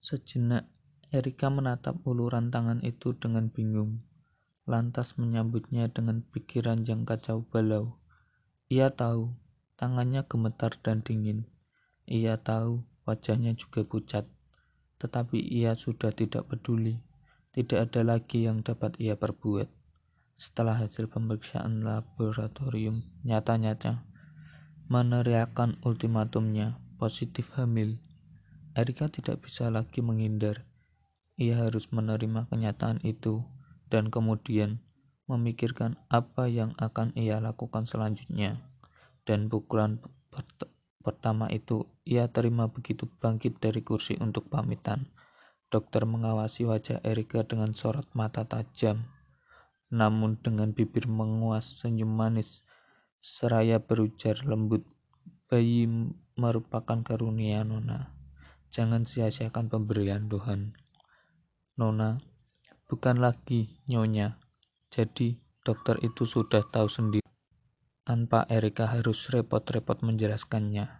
Sejenak, Erika menatap uluran tangan itu dengan bingung, lantas menyambutnya dengan pikiran yang kacau balau. Ia tahu, tangannya gemetar dan dingin. Ia tahu, wajahnya juga pucat. Tetapi ia sudah tidak peduli. Tidak ada lagi yang dapat ia perbuat. Setelah hasil pemeriksaan laboratorium nyata-nyata meneriakan ultimatumnya, positif hamil. Erika tidak bisa lagi menghindar. Ia harus menerima kenyataan itu dan kemudian memikirkan apa yang akan ia lakukan selanjutnya. Dan pukulan pert pertama itu ia terima begitu bangkit dari kursi untuk pamitan. Dokter mengawasi wajah Erika dengan sorot mata tajam, namun dengan bibir menguas senyum manis, seraya berujar lembut, bayi merupakan karunia Nona. Jangan sia-siakan pemberian Tuhan. Nona, bukan lagi nyonya. Jadi, dokter itu sudah tahu sendiri tanpa Erika harus repot-repot menjelaskannya.